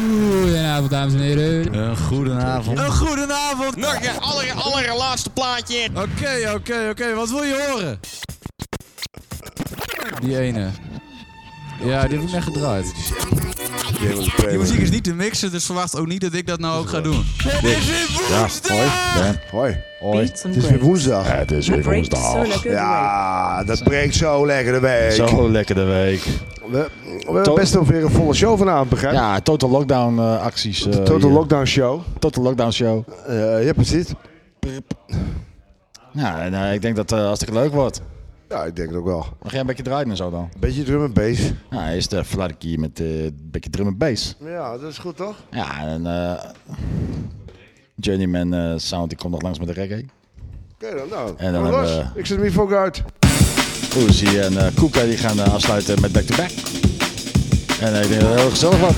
Goedenavond, dames en heren. Een goedenavond. Een goedenavond. Nog een aller, allerlaatste plaatje. Oké, oké, oké. Wat wil je horen? Die ene. Ja, die heb ik net gedraaid. Die muziek is niet te mixen, dus verwacht ook niet dat ik dat nou ook ga doen. Het is weer Ja, woensdag! hoi. Ben. Hoi. Hoi. Beats and Het is weer woensdag. Het is weer woensdag. Ja, dat breekt zo lekker de week. Zo lekker de week. We, we hebben best wel weer een volle show vanavond, begrijp? Ja, total lockdown eh, acties. eh, De Total hier. Lockdown Show. Total lockdown show. Eh, ja, precies. Ja, eh, ik denk dat het uh, hartstikke leuk wordt. Ja, ik denk het ook wel. Mag jij een beetje draaien en zo dan? Beetje drum en bass. Ja, eerst ik hier met eh, een beetje drum en bass. Ja, dat is goed toch? Ja, en eh Journeyman eh, Sound die komt nog langs met de reggae. Oké dan, nou. En dan hebben we- Ik zet hem hier voor uit. Uzi en Koeka die gaan afsluiten met Back to Back. En ik denk dat het heel gezellig wordt.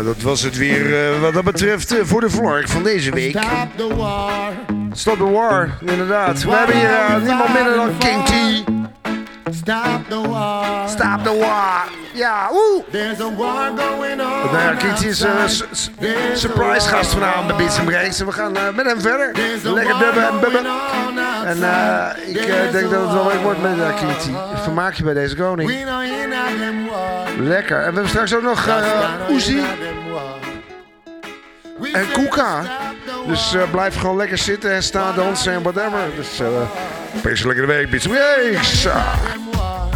Ja, dat was het weer eh, wat dat betreft eh, voor de vlog van deze week. Stop the war. Stop the war, inderdaad. We hebben hier eh, niemand minder dan King T. Stop the war. Stop the war. Ja, woe. There's a war going on. Nou ja, King T is s- surprise gast vanavond bij Beats Breaks. En we gaan met hem verder. Lekker dubben en bubben. En ik denk dat het wel leuk wordt met uh, King T. Vermaak je bij deze koning. Lekker. En we hebben straks ook nog eh Uzi en Kuka. Dus eh, blijf gewoon lekker zitten en staan, dansen en whatever. Dus uh, lekkere week, Breaks. Ah. Them war.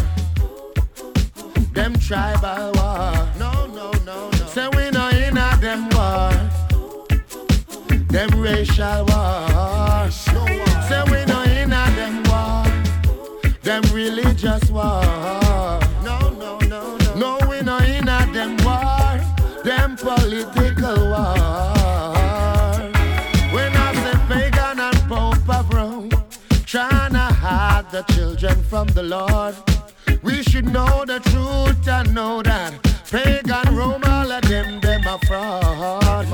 Tribal war. No, no, no, no. Say we know in a them war. Them racial war. Say we know from the Lord. We should know the truth and know that pagan Rome, all of them, them are fraud.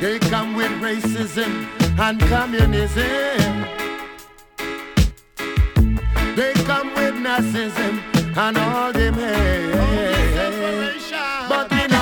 They come with racism and communism. They come with Nazism and all them hate. But we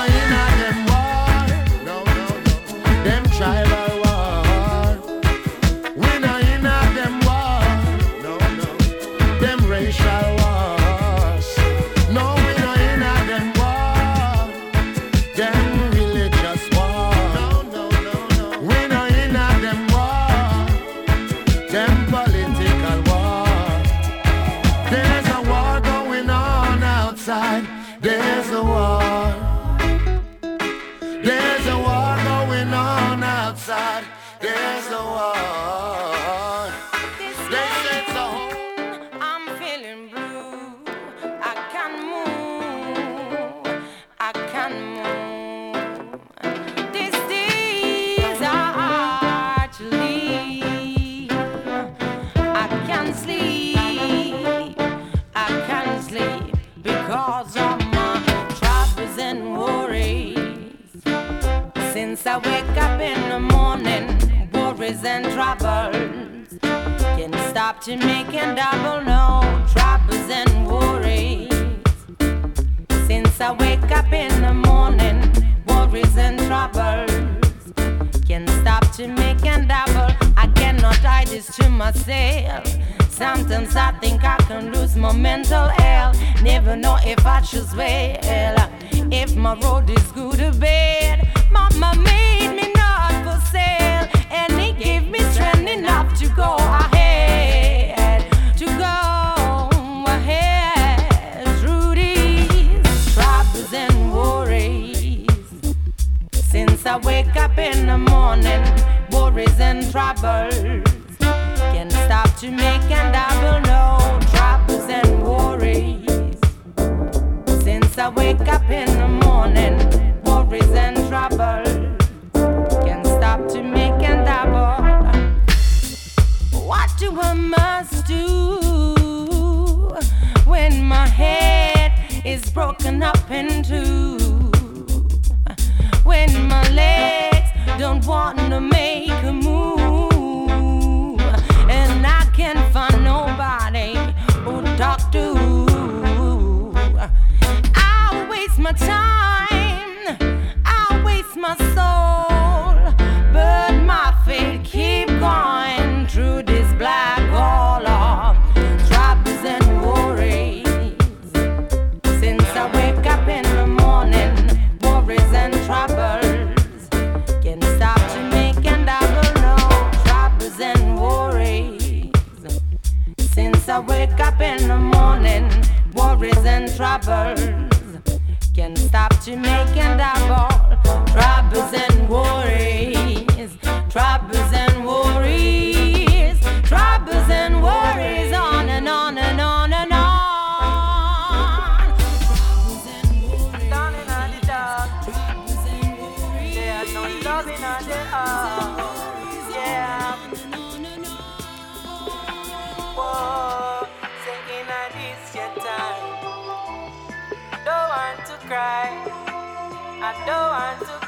to making double no troubles and worries. Since I wake up in the morning, worries and troubles can't stop to making double. I cannot hide this to myself. Sometimes I think I can lose my mental health. Never know if I choose well. If my road is good or bad, Mama made me not for sale, and He gave me strength enough to go ahead, in the morning, worries and troubles can stop to make and double no troubles and worries. Since I wake up in the morning, worries and troubles can stop to make and double. What do I must do when my head is broken up in two? When my legs don't want to make a move, and I can't find nobody who talk to. I waste my time, I wake up in the morning, worries and troubles. Can stop and double. Troubles and worries, troubles I don't want to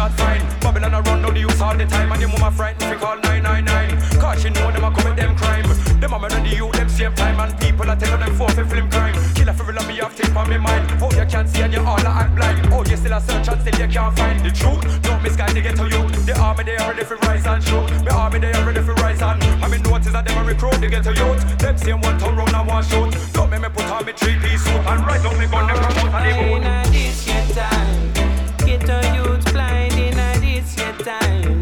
not fine. Babylon a run down the youth all the time, and the mama frightened fi call 999. Cause she know them a commit them crime. Them a murder the youth them same time, and people a tell them for fi film crime. Killer fi real me have things on me mind. Oh you can't see and you all act blind. Oh you still a search and still you can't find the truth. Don't to get to you. The army they are ready for rise and shoot. The army they are ready for rise and. I mean notice that them a recruit get to youth. Them same one turn round and one shoot. Don't make me put on me three piece suit and right up me gun them from out of the moon. Inna this your time, get a youth time,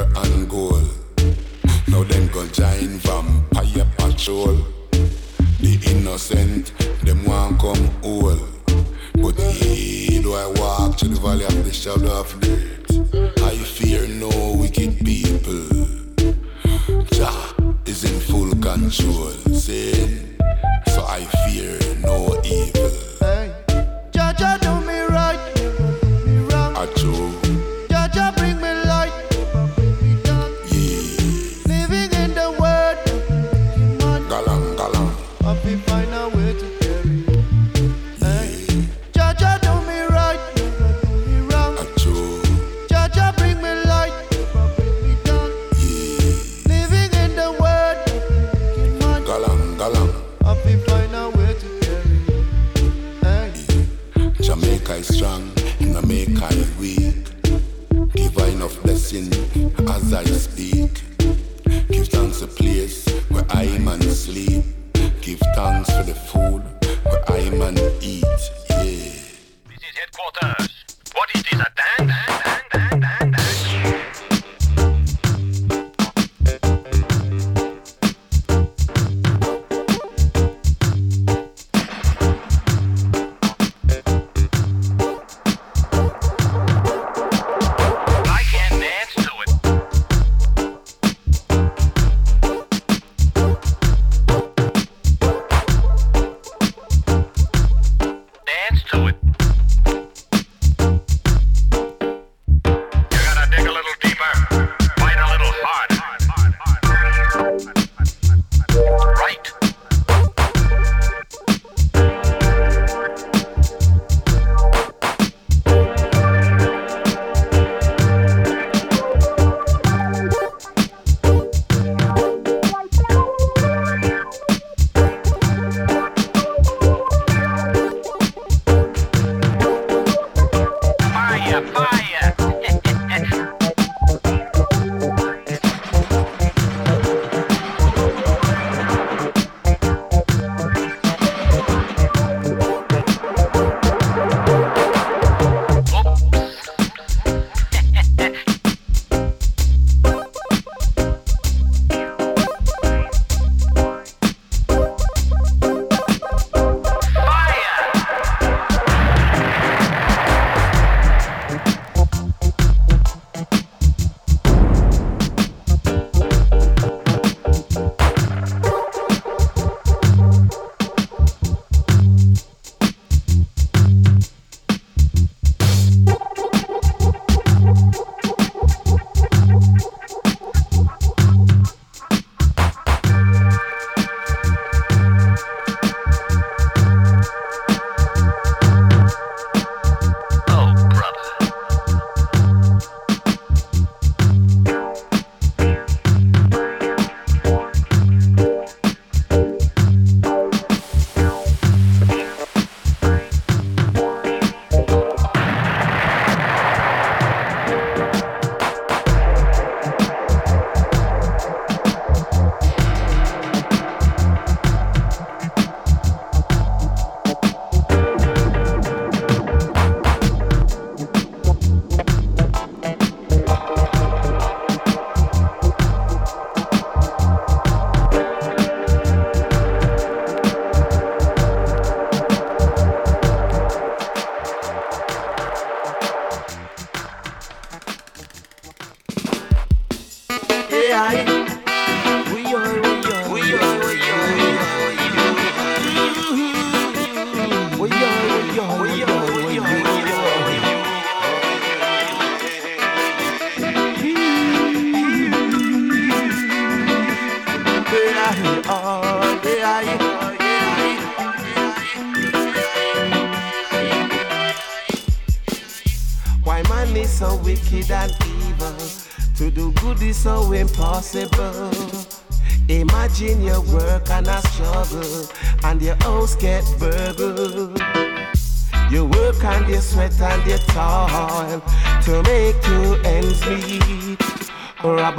silver and gold. Now them go giant vampire patrol. The innocent, them want come all. But he do I walk to the valley of the shadow of death. I fear no wicked people. Jah is in full control.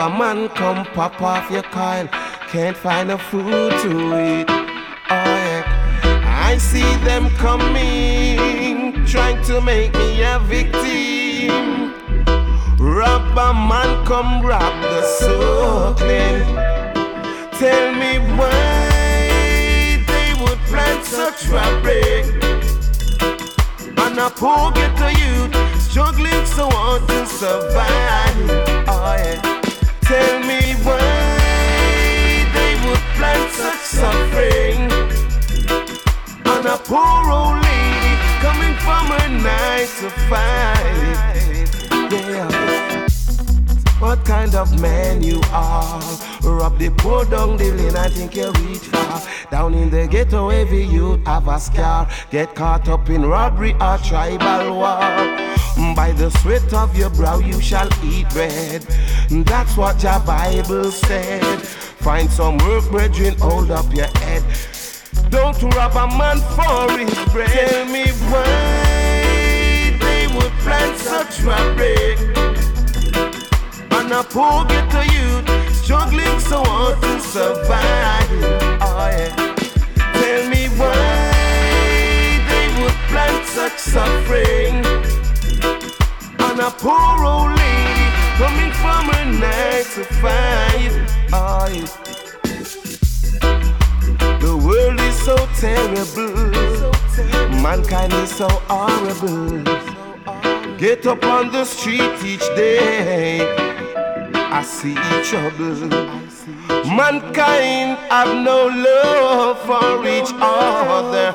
man, come pop off your coil. Can't find a food to eat. Oh yeah. I see them coming, trying to make me a victim. Robber man, come rob the soul clean. Tell me why they would plant such robbery And a poor ghetto youth struggling so hard to survive. Oh yeah. Tell me why they would plant such suffering. on a poor old lady coming from a nine to five. Yeah. What kind of man you are? Rob the poor down the lane, I think you reach far. Down in the ghetto, every youth have a scar. Get caught up in robbery or tribal war. The sweat of your brow, you shall eat bread. That's what your Bible said. Find some work, brethren, hold up your head. Don't rob a man for his bread. Tell me why they would plant such robbery. And a poor ghetto youth struggling so hard to survive. Oh yeah. Tell me why they would plant such suffering. A poor old lady coming from a nine to five. Oh yeah. The world is so terrible. Mankind is so horrible. Get up on the street each day. I see trouble. Mankind have no love for each other.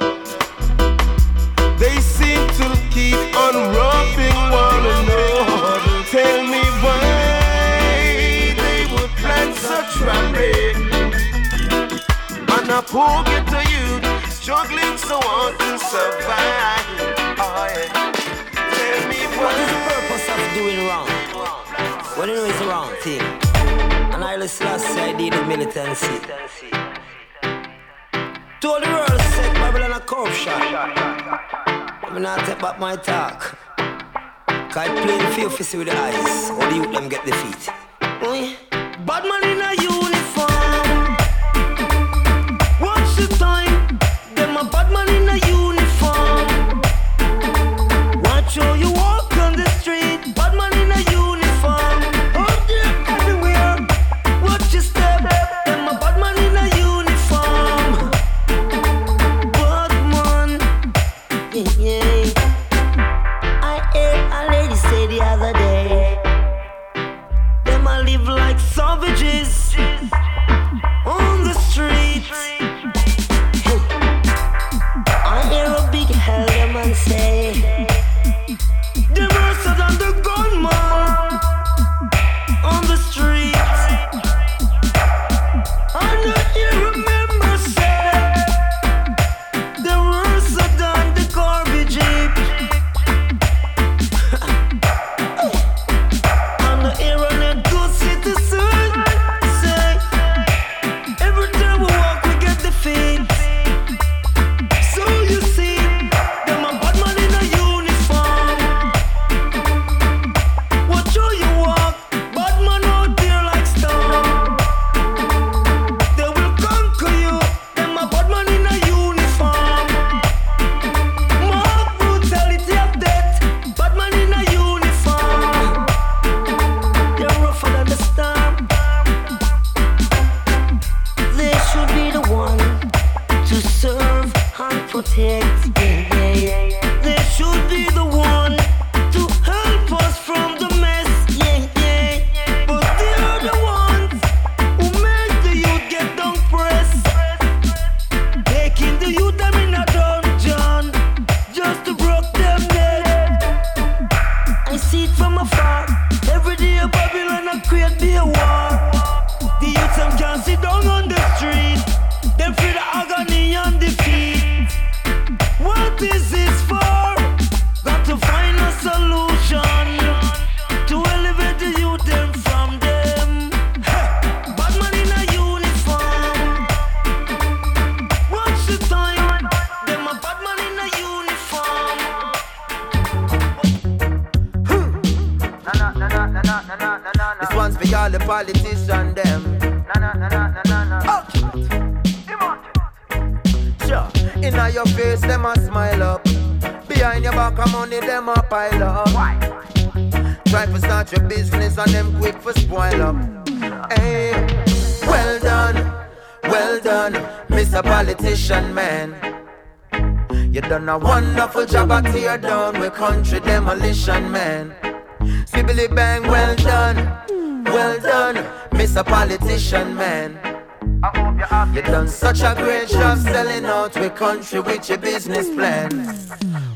They seem to keep on robbing one another. Tell me why they would plant such. And a poor ghetto youth struggling so hard to survive. Oh yeah. Tell me What is the purpose of doing wrong? When you know it's the wrong thing. And I listen last I did the militancy. Told the world set Babylon a corruption. I'm not take back my talk. I plain feel fishy with the eyes. Or the youth them get the feet. Bad man in a uniform. Country demolition, man. Sibbly bang, well done, well done, Mr. Politician, man. You done such a great job selling out with country with your business plan.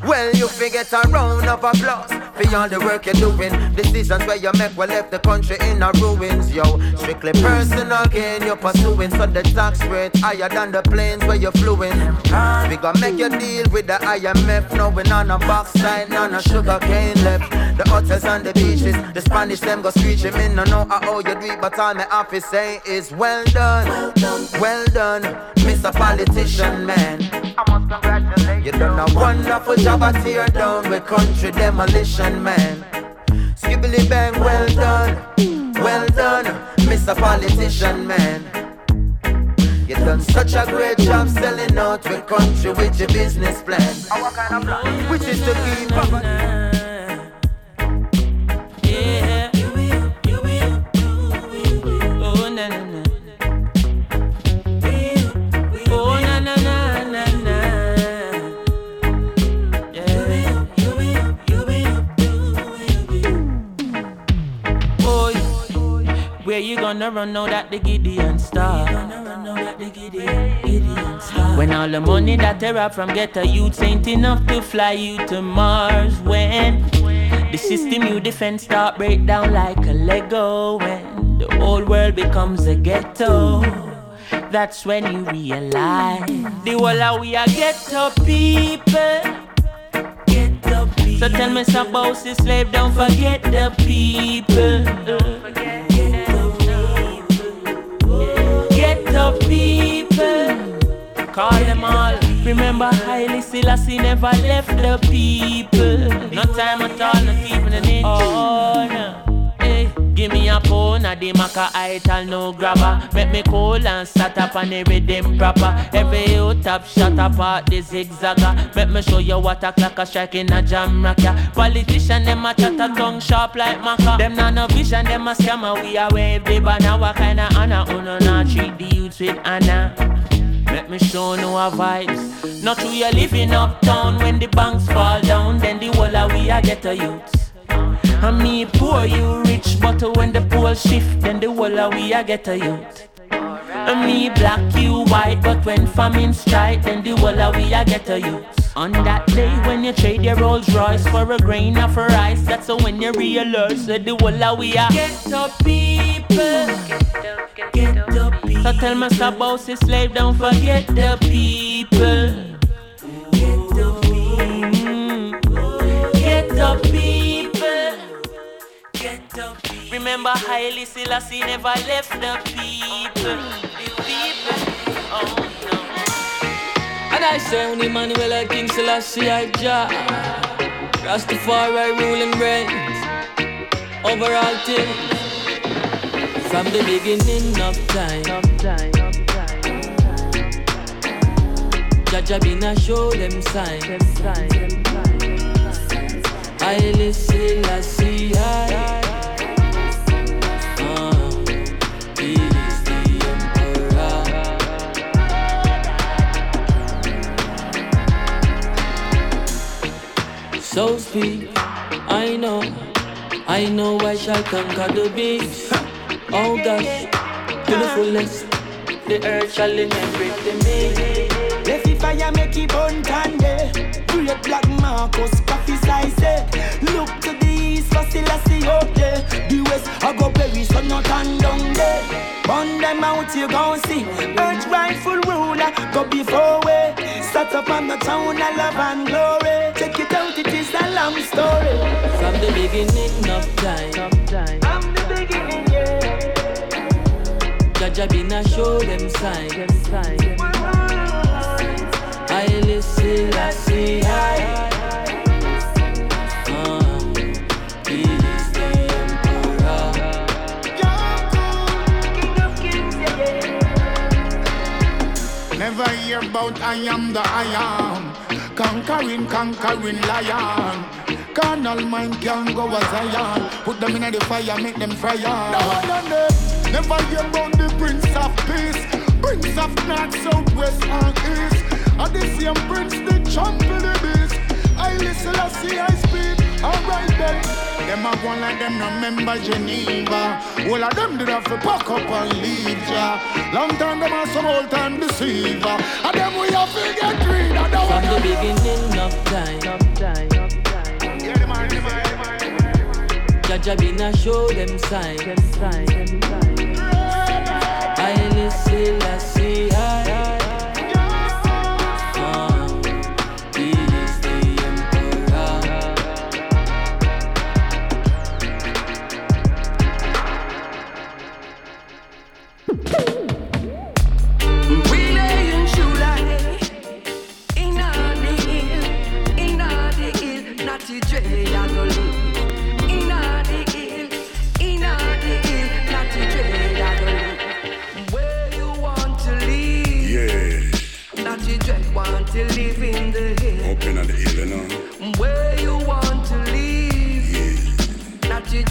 Well, you forget a round of applause for all the work you're doing. Decisions where you make will left the country in a ruins, yo. Strictly personal you're so the tax rate higher than the planes where you're fluing. We gonna make you deal with the IMF, knowing on a box side, on of sugar cane left. The hotels and the beaches, the Spanish them go screeching. Me no know how you do it, but all my office say is well done, well done, Mr. Politician man. I must congratulate You done a wonderful job at tear down with country demolition, man. Skibbly bang, well done, well done, Mr. Politician, man. You done such a great job selling out with country with your business plan. Which is to keep up. You gonna run now that the Gideon star? When all the money that they rob from ghetto youths ain't enough to fly you to Mars. When the system you defend start break down like a Lego. When the whole world becomes a ghetto. That's when you realize the whole of we are ghetto people. So tell me some bossy slave, don't forget the people. Ghetto people. Call them all. Remember, Haile Selassie never left the people. No time at all, not even an inch. Oh, no. Give me a phone, a the maca ital no grabber. Make me cool and start up on the rhythm proper. Every you top shot apart the zigzagger. Make me show you what a clock a strike in a jam rock ya. Politician them a chat a tongue sharp like maca. Them not no vision, them a scammer. We a wave the banner, what kind of honor? Uno not treat the youths with honor. Let me show no vibes. Not true, you're living uptown when the banks fall down, then the whole of we a get a youths. And me poor, you rich, but when the poor shift, then the whole of we a get a youth. And me black, you white, but when famine strike, then the whole of we a get a youth. On that day when you trade your Rolls Royce for a grain of rice, that's when you realize that the whole of we a get up people. Get up people. So tell about this slave, don't forget the people. Get up people. Get up people. Remember Haile Selassie never left the people. The people. Oh no. And I say only Manuel King Selassie I Jah Rastafari ruling reigns over all things From the beginning of time Jaja been a show them signs I listen, I see, I So speak, I know, I know I shall conquer the beast. Oh gosh, to the fullest, the earth shall inherit me. Left the fire make it burn candy. Great black Marcus prophesy say, Look to the east for still I see up there. The west I go bury so not turn down there. Burn them out you gon' see. Earth rightful ruler go before we. Start up on the town of love and glory. Check it out, it is a long story. From the beginning of time, From the beginning, yeah. Jaja been a show them signs. I listen, I see, I. hear about I am the I am. Conquering, conquering lion. Carnal mind can go as Zion. Put them in the fire, make them fry on. Never hear about the Prince of Peace. Prince of North, South, West, and East. And the same Prince, the champ of the beast. I listen, I see, I speak. Alright then. Them a go like them remember Geneva. All of them did have to pack up and leave ya. Long time them a some old time deceiver. And them we have to get rid of the From the beginning of time, of time, of time. Jaja been a show them sign, them sign, them sign. I listen, I see, I.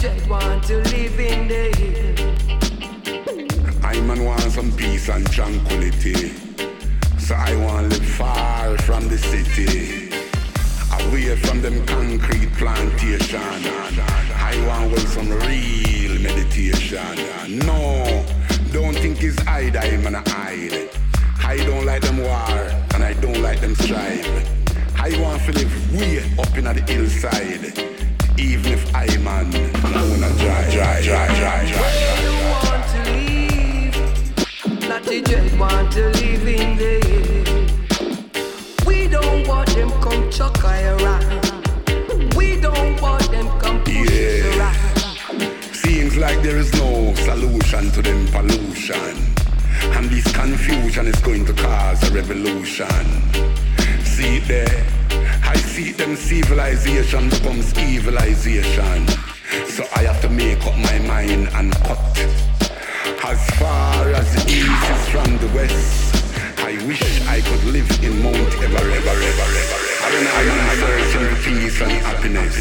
Natty want to live in the hill. I man want some peace and tranquility. So I want to live far from the city. Away from them concrete plantation. I want with some real meditation. No, don't think it's hide, I'm gonna hide. I don't like them war and I don't like them strive. I want to live way up in the hillside. Even if I man, I wanna dry, dry, dry, dry, dry, dry. want to live. Natty J want to live in the hill. We don't want them come chuck around. We don't want them come push us around. Seems like there is no solution to them pollution. And this confusion is going to cause a revolution. See there? I see them civilization becomes evilization. So I have to make up my mind and cut. As far as the east is from the west, I wish I could live in Mount Everest. Ever, ever, ever, ever. I am searching for peace and happiness.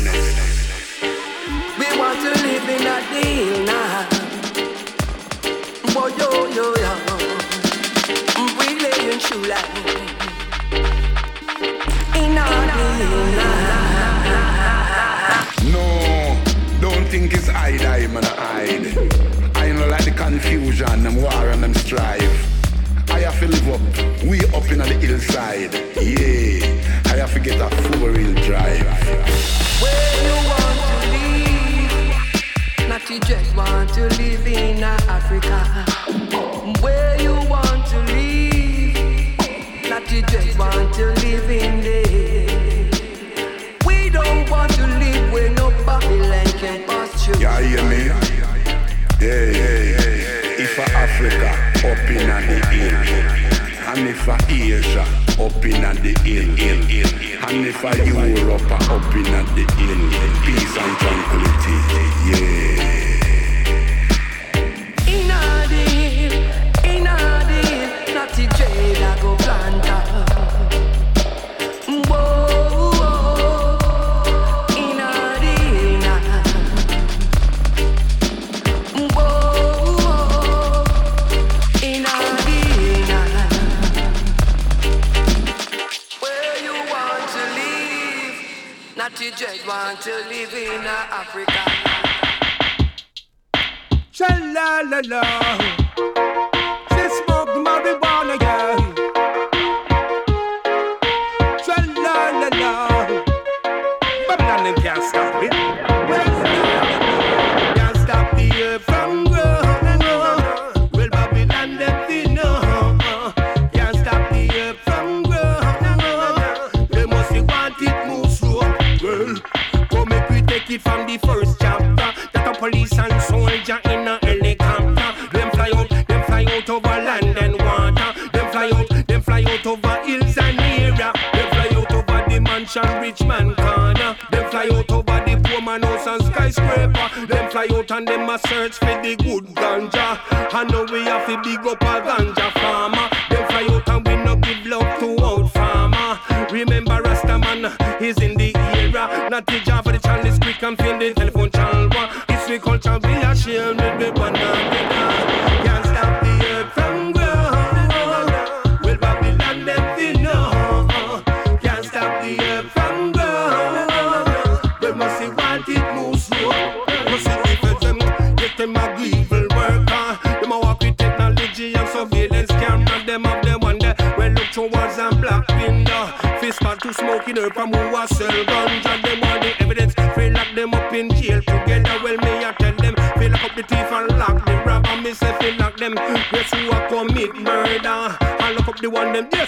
We want to live in a deal now. Boy, yo, yo, yo. We lay in shoe think it's I'm gonna hide. I know like the confusion, them war and them strife. I have to live up, way up in the hillside. Yeah, I have to get a four-wheel drive. Where you want to live? Not you just want to live in Africa. Where you want to live? Not you just want to live in there. We don't want to live through. Hear me? Yeah, yeah, yeah. If Africa up in the hill, and if Asia up in the hill, and if Europe up in the hill, peace and tranquility. Yeah. Want to live in Africa. Sha la la. She And them a search for the good ganja. I know we have to big up a ganja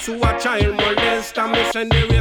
who a child molester. Me send the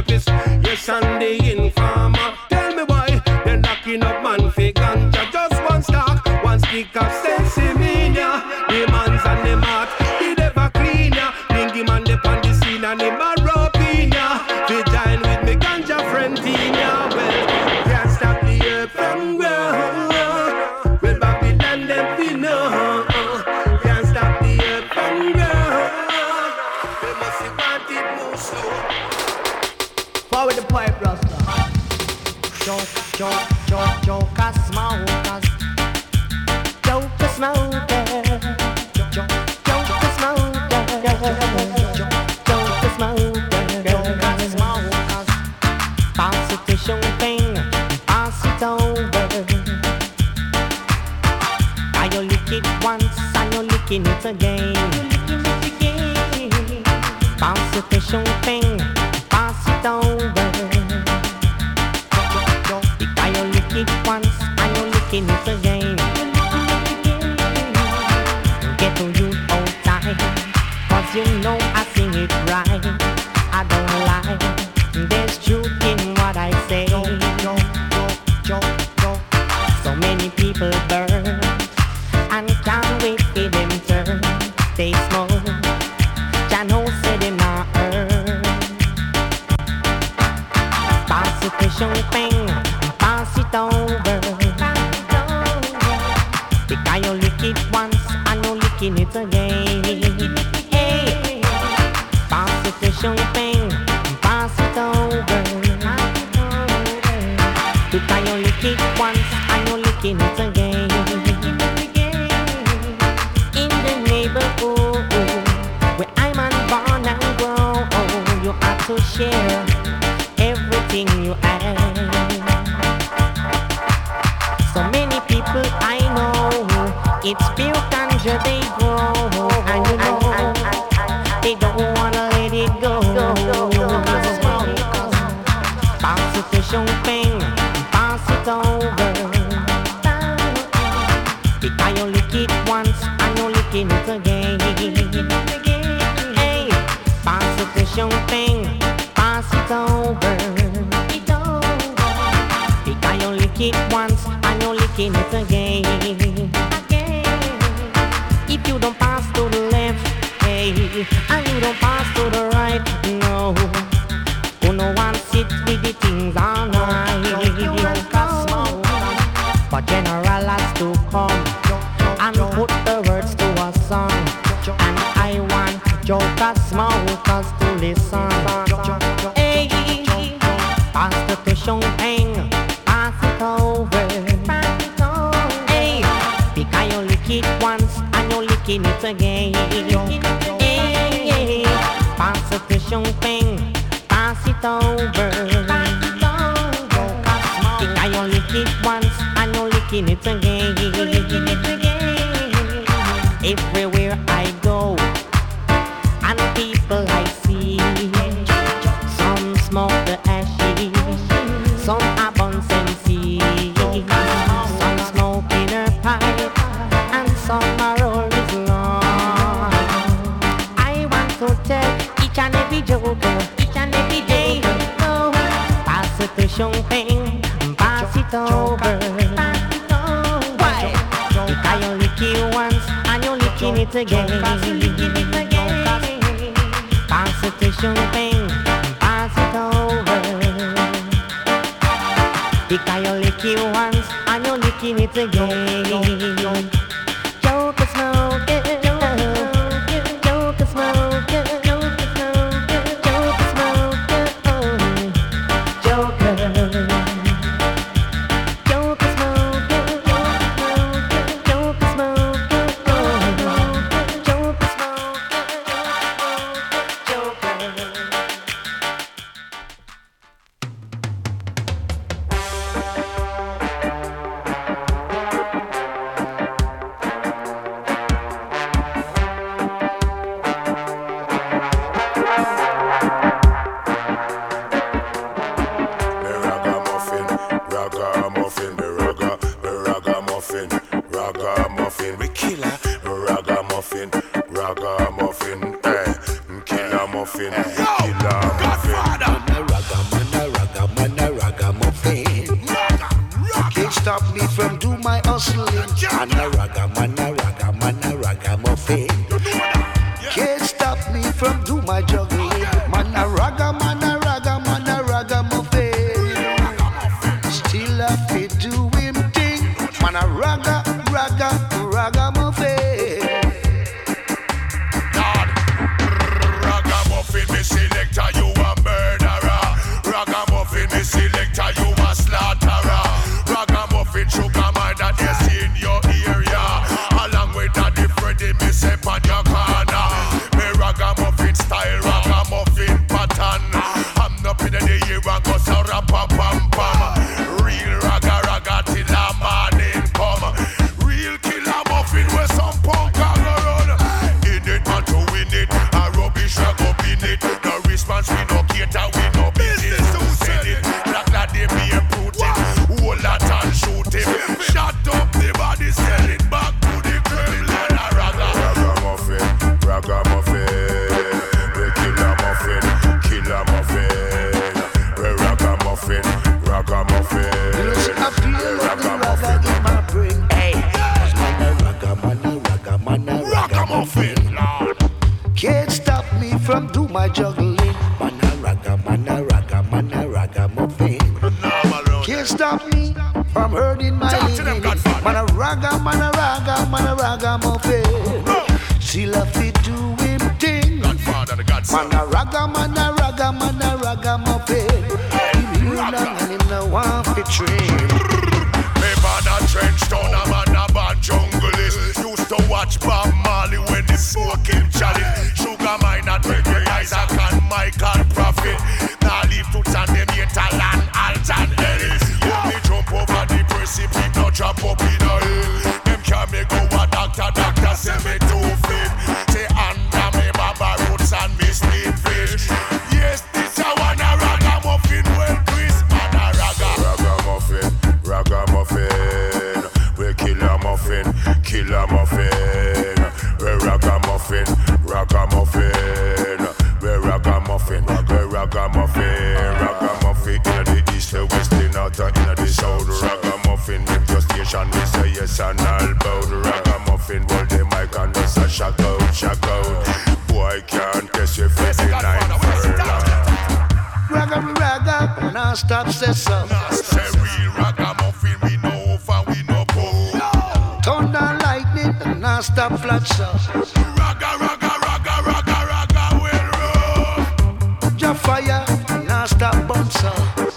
can't stop flat shot. Raga, raga, raga, raga, raga, will roll. Ja fire, can't stop bouncer.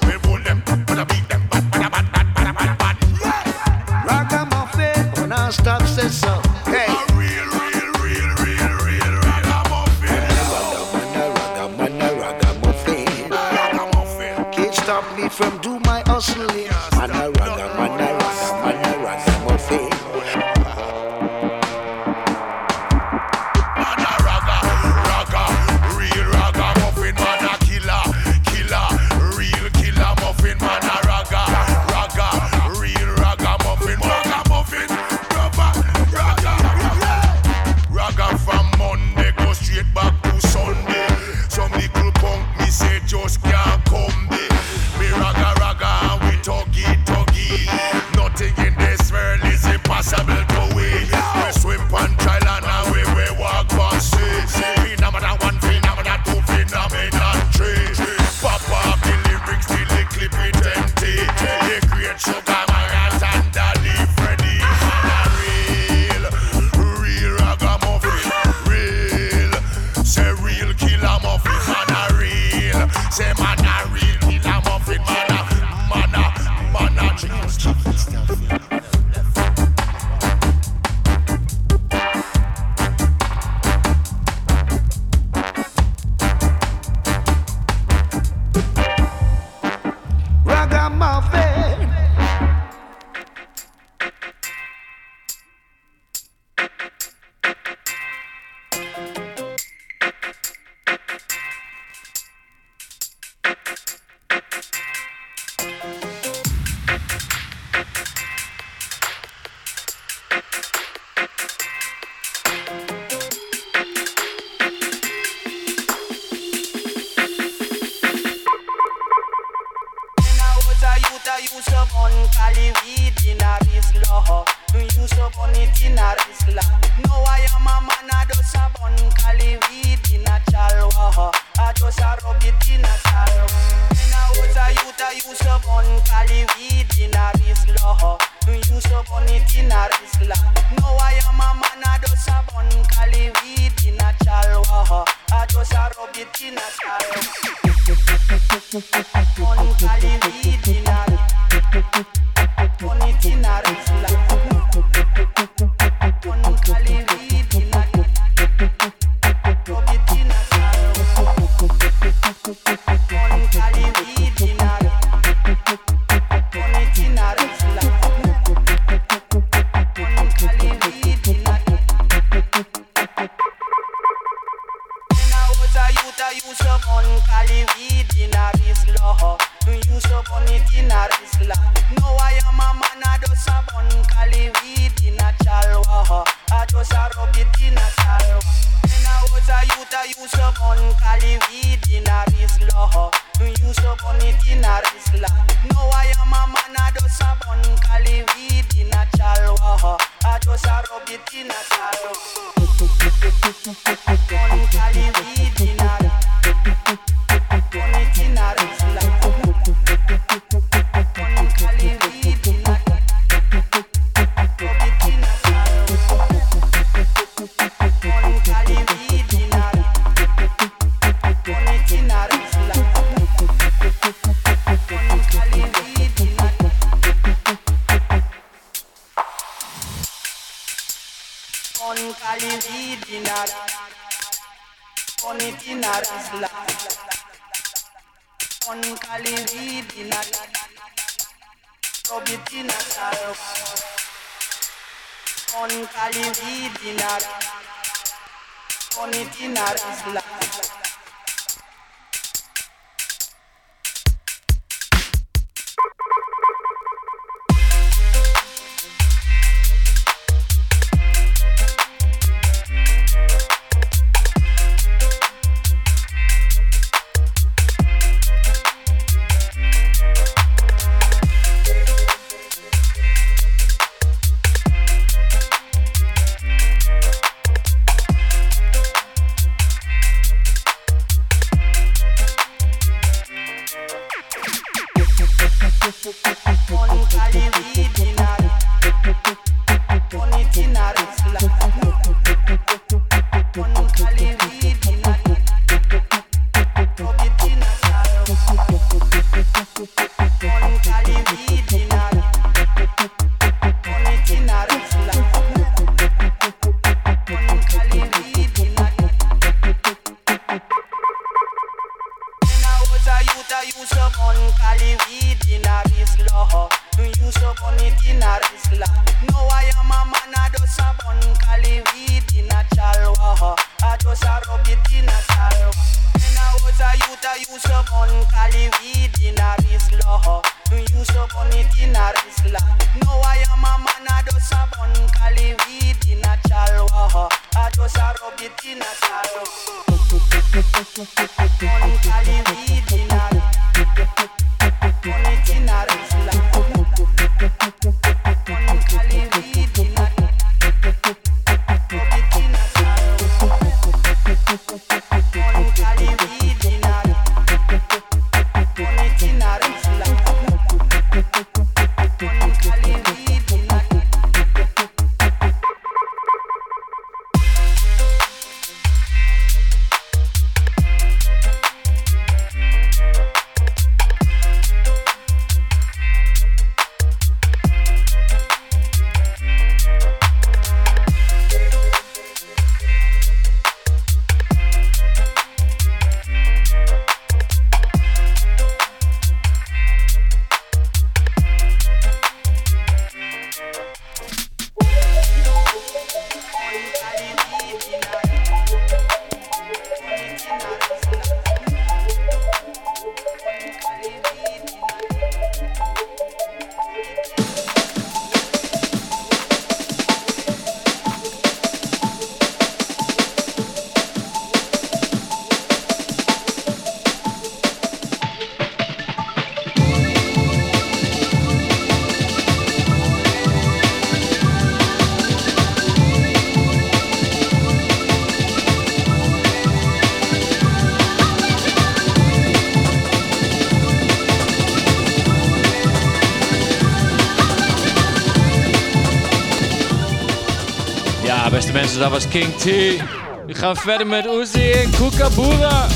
We pull them, put a beat them, bad, bad, bad, bad, bad, bad, bad. Yeah. Raga muffin, can't stop say so. Hey. Real, real, real, real, real, raga muffin. Raga muffin, raga muffin. Can't stop me from do my hustling. do so it in a Rizla. No, I am a man, I do so bun cali weed in a chalwa. I do so rub it in a chalwa. Bon cali weed in a was King T. Ich hab fertig mit Uzi in Kukabura.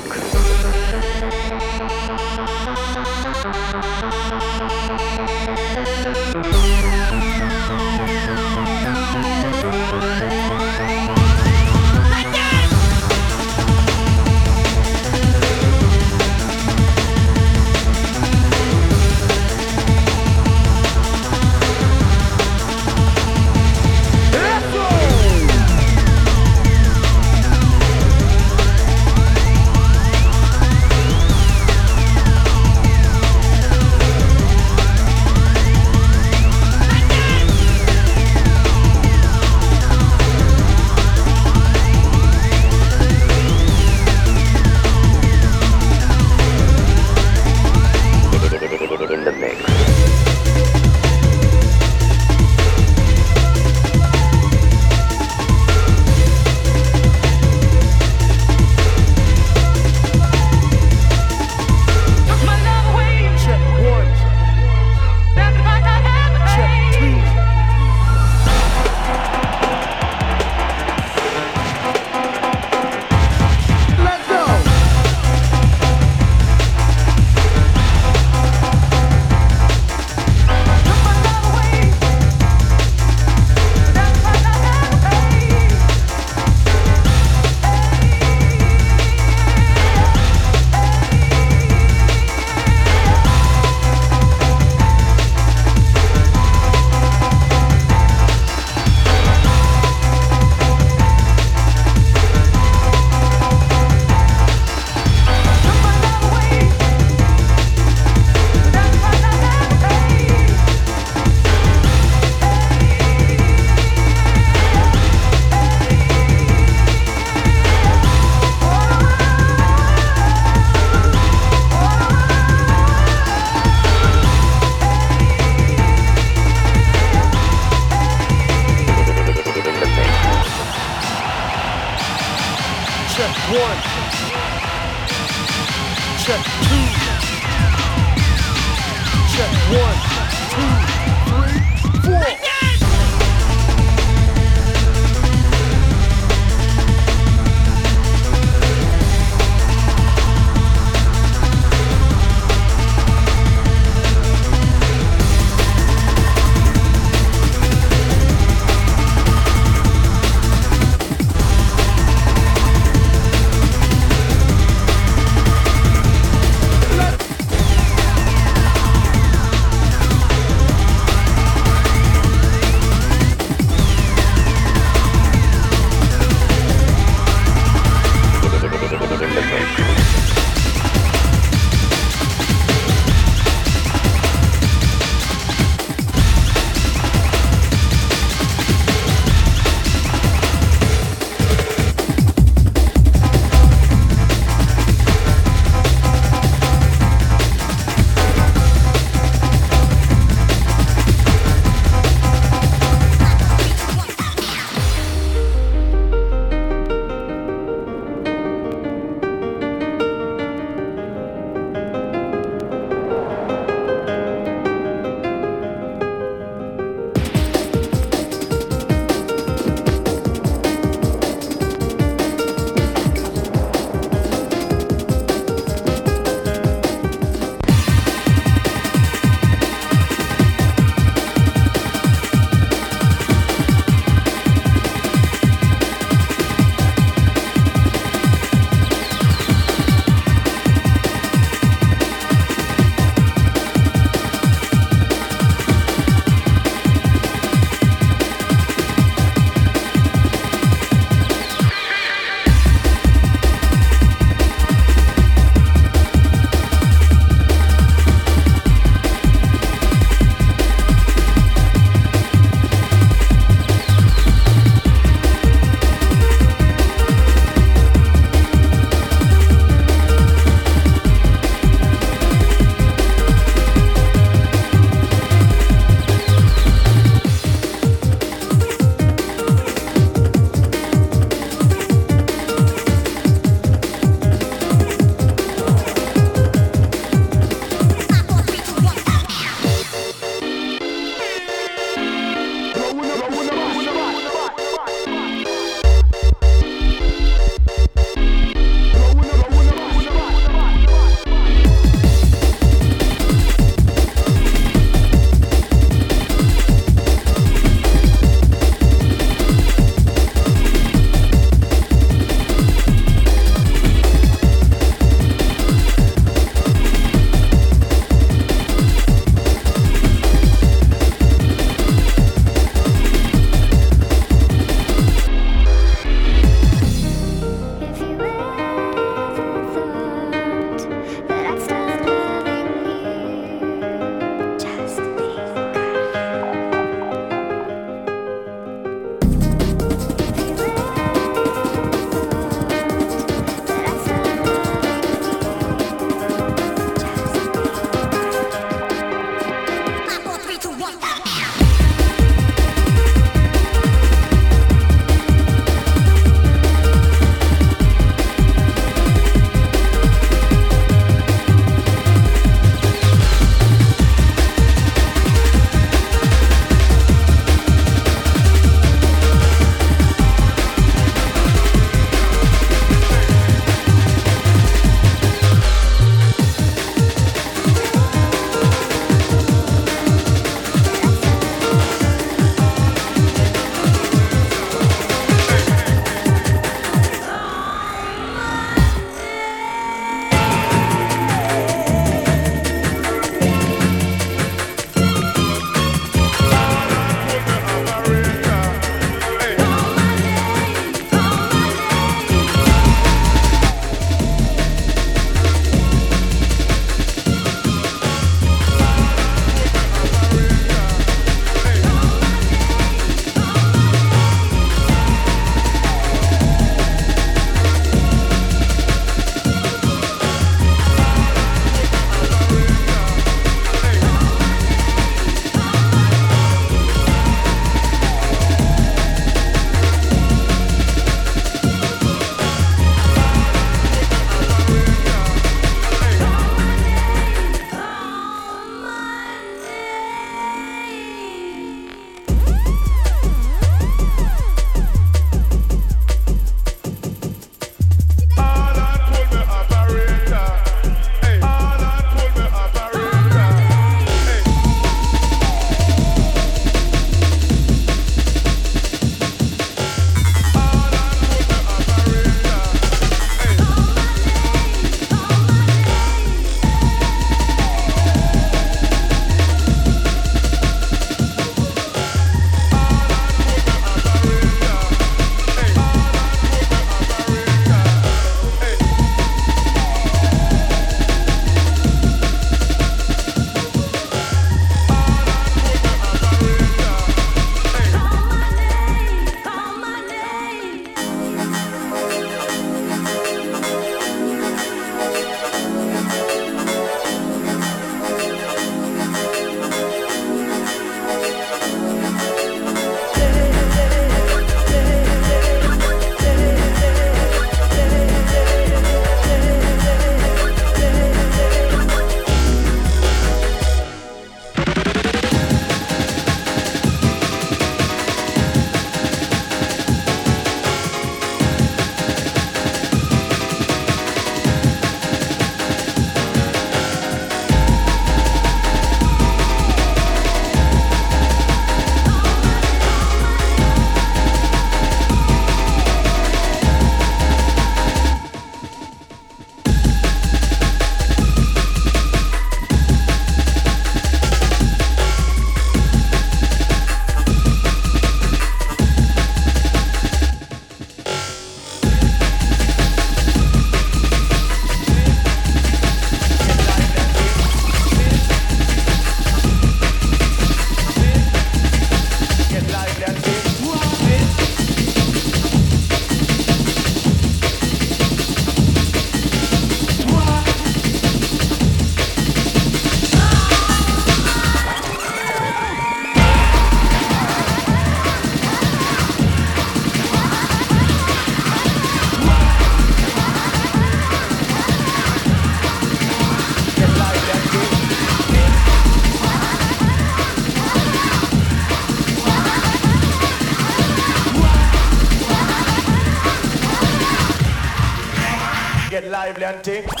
Lively and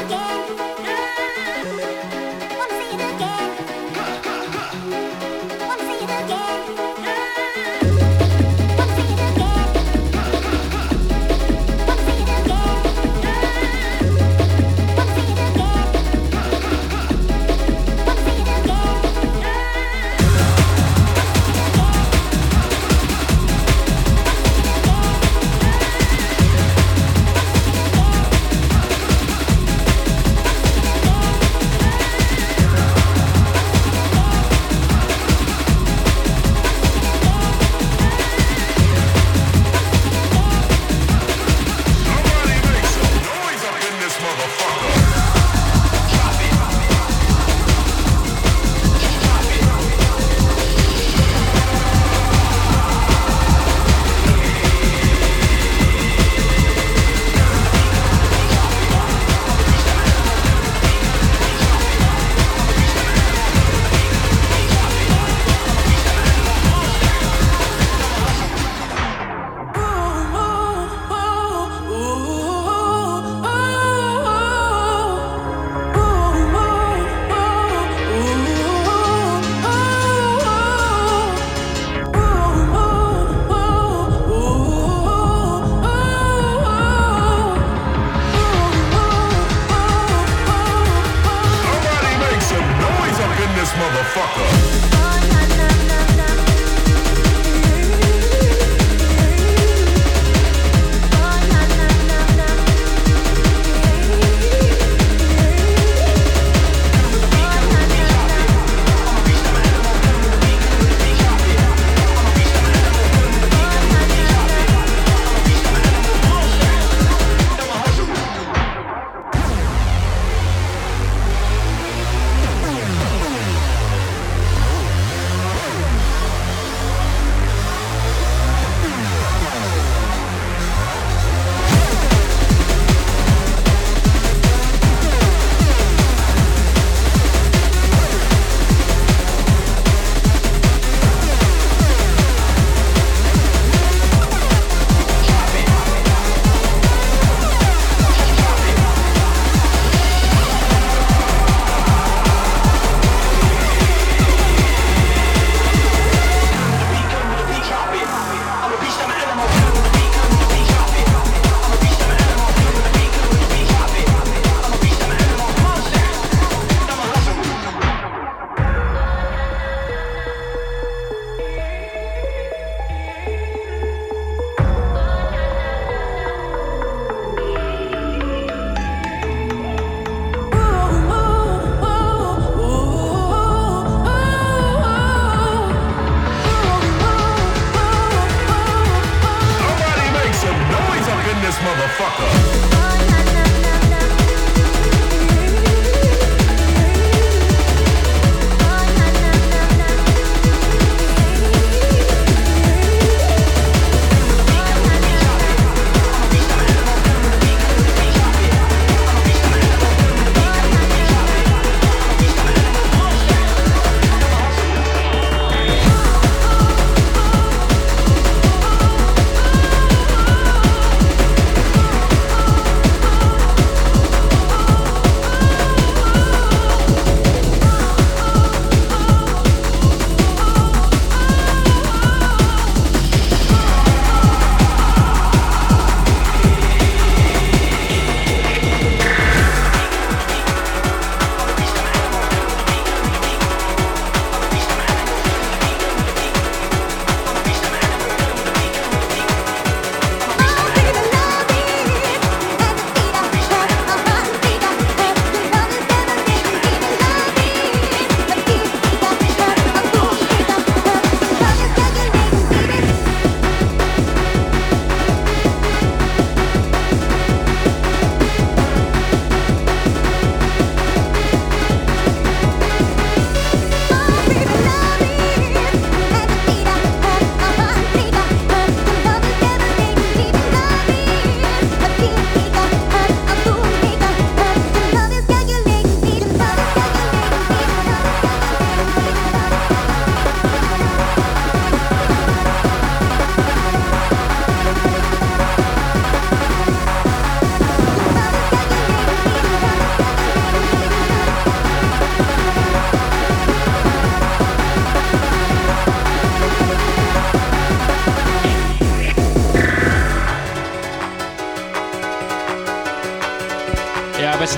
again.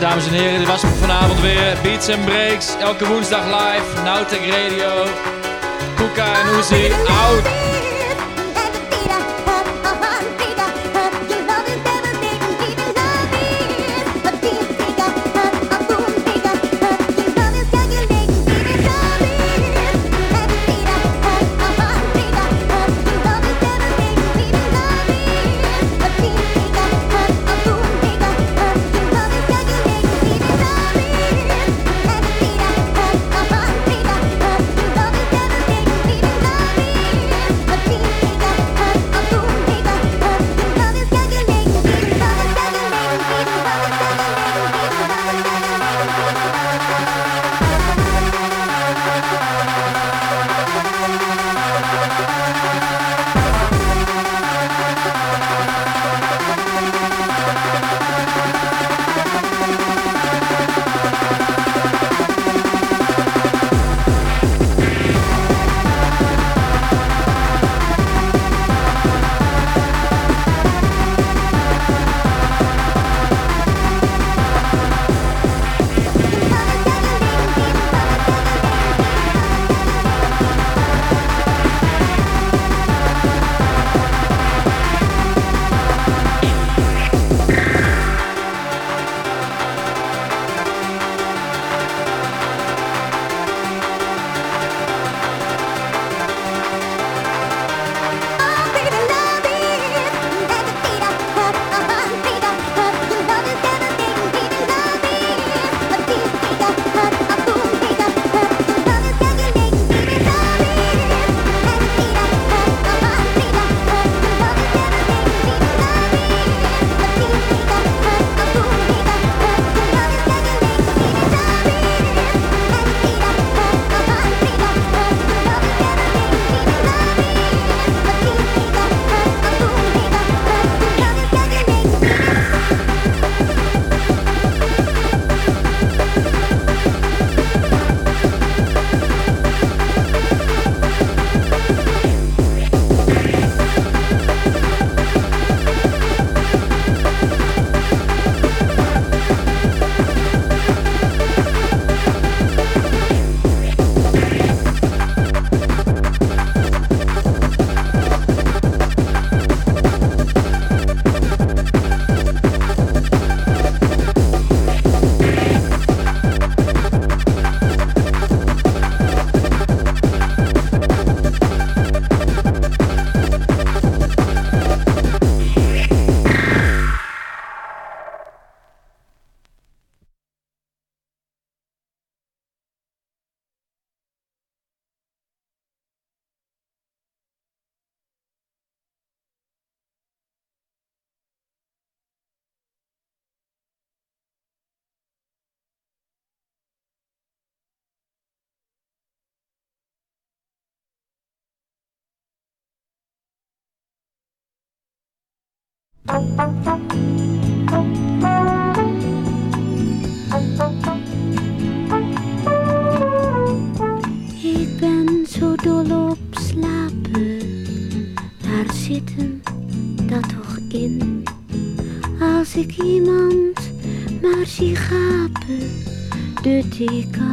Dames en heren, dit was hem vanavond weer. Beats and Breaks, elke woensdag live. Nowtech Radio. Koeka en Uzi, out. 時間